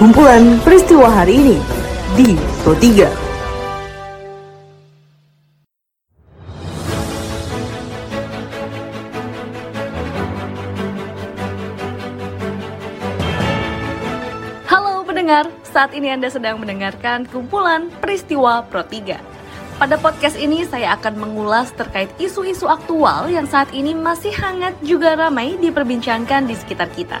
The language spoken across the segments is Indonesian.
kumpulan peristiwa hari ini di Pro 3. Halo pendengar, saat ini Anda sedang mendengarkan kumpulan peristiwa Pro 3. Pada podcast ini saya akan mengulas terkait isu-isu aktual yang saat ini masih hangat juga ramai diperbincangkan di sekitar kita.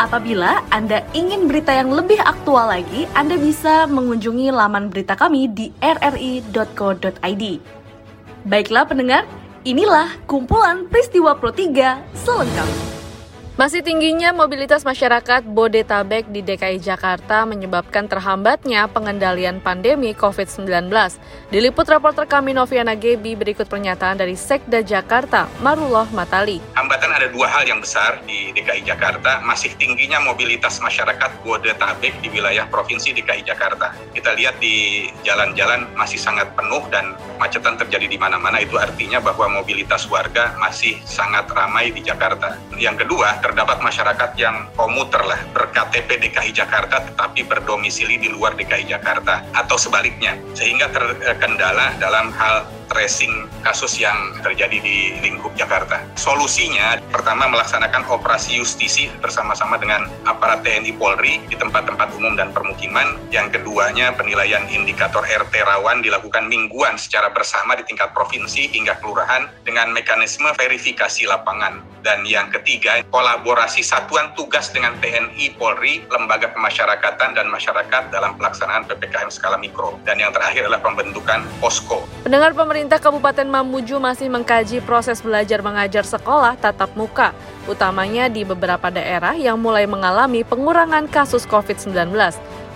Apabila Anda ingin berita yang lebih aktual lagi, Anda bisa mengunjungi laman berita kami di rri.co.id. Baiklah pendengar, inilah kumpulan peristiwa Pro 3 selengkapnya. Masih tingginya mobilitas masyarakat Bodetabek di DKI Jakarta menyebabkan terhambatnya pengendalian pandemi COVID-19. Diliput reporter kami Noviana Gebi berikut pernyataan dari Sekda Jakarta, Marullah Matali. Hambatan ada dua hal yang besar di DKI Jakarta, masih tingginya mobilitas masyarakat Bodetabek di wilayah Provinsi DKI Jakarta. Kita lihat di jalan-jalan masih sangat penuh dan macetan terjadi di mana-mana, itu artinya bahwa mobilitas warga masih sangat ramai di Jakarta. Yang kedua, terdapat masyarakat yang komuter lah berKTP DKI Jakarta tetapi berdomisili di luar DKI Jakarta atau sebaliknya sehingga terkendala dalam hal tracing kasus yang terjadi di lingkup Jakarta. Solusinya pertama melaksanakan operasi justisi bersama-sama dengan aparat TNI Polri di tempat-tempat umum dan permukiman. Yang keduanya penilaian indikator RT rawan dilakukan mingguan secara bersama di tingkat provinsi hingga kelurahan dengan mekanisme verifikasi lapangan. Dan yang ketiga, kolaborasi satuan tugas dengan TNI, Polri, lembaga pemasyarakatan dan masyarakat dalam pelaksanaan PPKM skala mikro. Dan yang terakhir adalah pembentukan posko. Pendengar pemerintah Kabupaten Mamuju masih mengkaji proses belajar mengajar sekolah tatap muka, utamanya di beberapa daerah yang mulai mengalami pengurangan kasus COVID-19.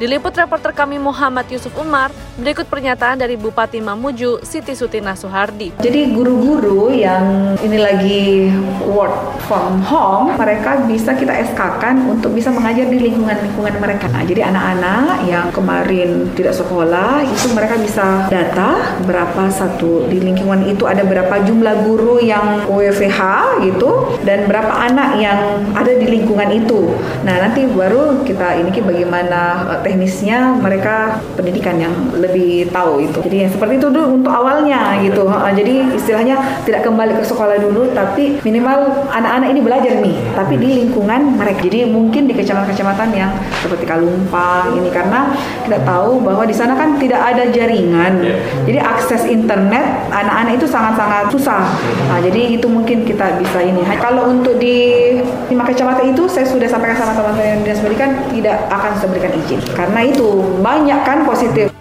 Diliput reporter kami Muhammad Yusuf Umar, berikut pernyataan dari Bupati Mamuju, Siti Sutina Suhardi. Jadi guru-guru yang ini lagi work from home, mereka bisa kita SK-kan untuk bisa mengajar di lingkungan-lingkungan mereka. Nah, jadi anak-anak yang kemarin tidak sekolah, itu mereka bisa data berapa satu di lingkungan itu ada berapa jumlah guru yang WFH gitu, dan berapa anak yang ada di lingkungan itu. Nah, nanti baru kita ini bagaimana uh, teknisnya mereka pendidikan yang lebih tahu itu. Jadi yang seperti itu dulu untuk awalnya gitu. Jadi istilahnya tidak kembali ke sekolah dulu, tapi minimal anak-anak ini belajar nih, tapi di lingkungan mereka. Jadi mungkin di kecamatan-kecamatan yang seperti Kalumpang ini karena kita tahu bahwa di sana kan tidak ada jaringan. Jadi akses internet anak-anak itu sangat-sangat susah. Nah, jadi itu mungkin kita bisa ini. Kalau untuk di lima kecamatan itu saya sudah sampaikan sama teman-teman dinas pendidikan tidak akan saya berikan izin karena itu banyak kan positif.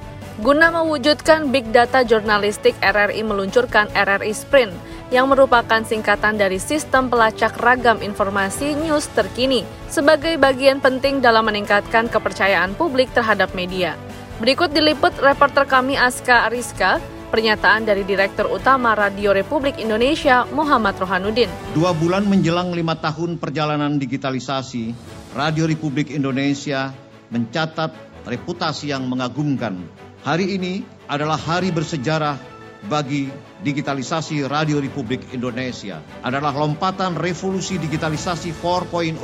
Guna mewujudkan big data jurnalistik, RRI meluncurkan RRI Sprint yang merupakan singkatan dari sistem pelacak ragam informasi news terkini sebagai bagian penting dalam meningkatkan kepercayaan publik terhadap media. Berikut diliput reporter kami Aska Ariska, pernyataan dari Direktur Utama Radio Republik Indonesia Muhammad Rohanuddin. Dua bulan menjelang lima tahun perjalanan digitalisasi, Radio Republik Indonesia mencatat reputasi yang mengagumkan. Hari ini adalah hari bersejarah bagi digitalisasi Radio Republik Indonesia. Adalah lompatan revolusi digitalisasi 4.0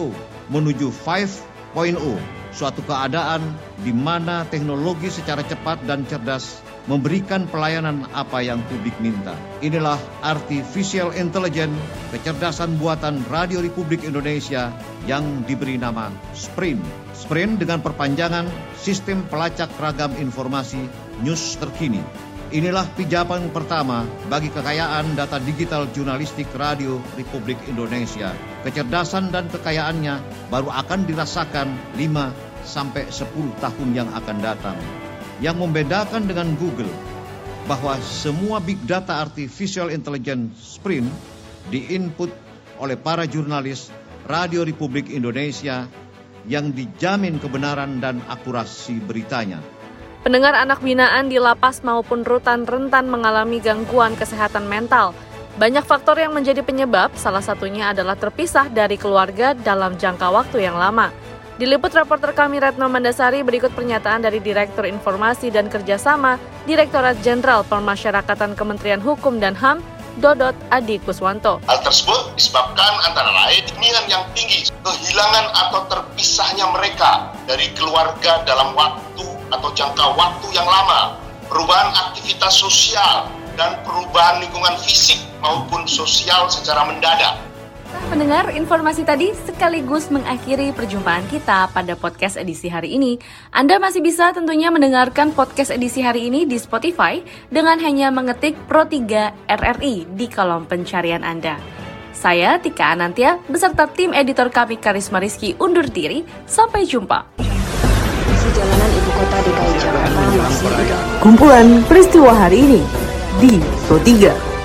menuju 5.0, suatu keadaan di mana teknologi secara cepat dan cerdas memberikan pelayanan apa yang publik minta. Inilah artificial intelligence, kecerdasan buatan Radio Republik Indonesia yang diberi nama Sprint. Sprint dengan perpanjangan Sistem Pelacak Ragam Informasi News Terkini. Inilah pijakan pertama bagi kekayaan data digital jurnalistik Radio Republik Indonesia. Kecerdasan dan kekayaannya baru akan dirasakan 5 sampai 10 tahun yang akan datang. Yang membedakan dengan Google bahwa semua big data artificial intelligence sprint diinput oleh para jurnalis Radio Republik Indonesia yang dijamin kebenaran dan akurasi beritanya. Pendengar anak binaan di lapas maupun rutan rentan mengalami gangguan kesehatan mental. Banyak faktor yang menjadi penyebab, salah satunya adalah terpisah dari keluarga dalam jangka waktu yang lama. Diliput reporter kami Retno Mandasari berikut pernyataan dari Direktur Informasi dan Kerjasama Direktorat Jenderal Permasyarakatan Kementerian Hukum dan HAM Dodot Adi Kuswanto. Hal tersebut disebabkan antara lain keinginan yang tinggi, kehilangan atau terpisahnya mereka dari keluarga dalam waktu atau jangka waktu yang lama, perubahan aktivitas sosial, dan perubahan lingkungan fisik maupun sosial secara mendadak Pendengar, informasi tadi sekaligus mengakhiri perjumpaan kita pada podcast edisi hari ini. Anda masih bisa tentunya mendengarkan podcast edisi hari ini di Spotify dengan hanya mengetik Pro 3 RRI di kolom pencarian Anda. Saya Tika Anantia beserta tim editor kami Karisma Rizky undur diri. Sampai jumpa. Sejalanan ibu kota DKI Jakarta Kumpulan peristiwa hari ini di Pro 3.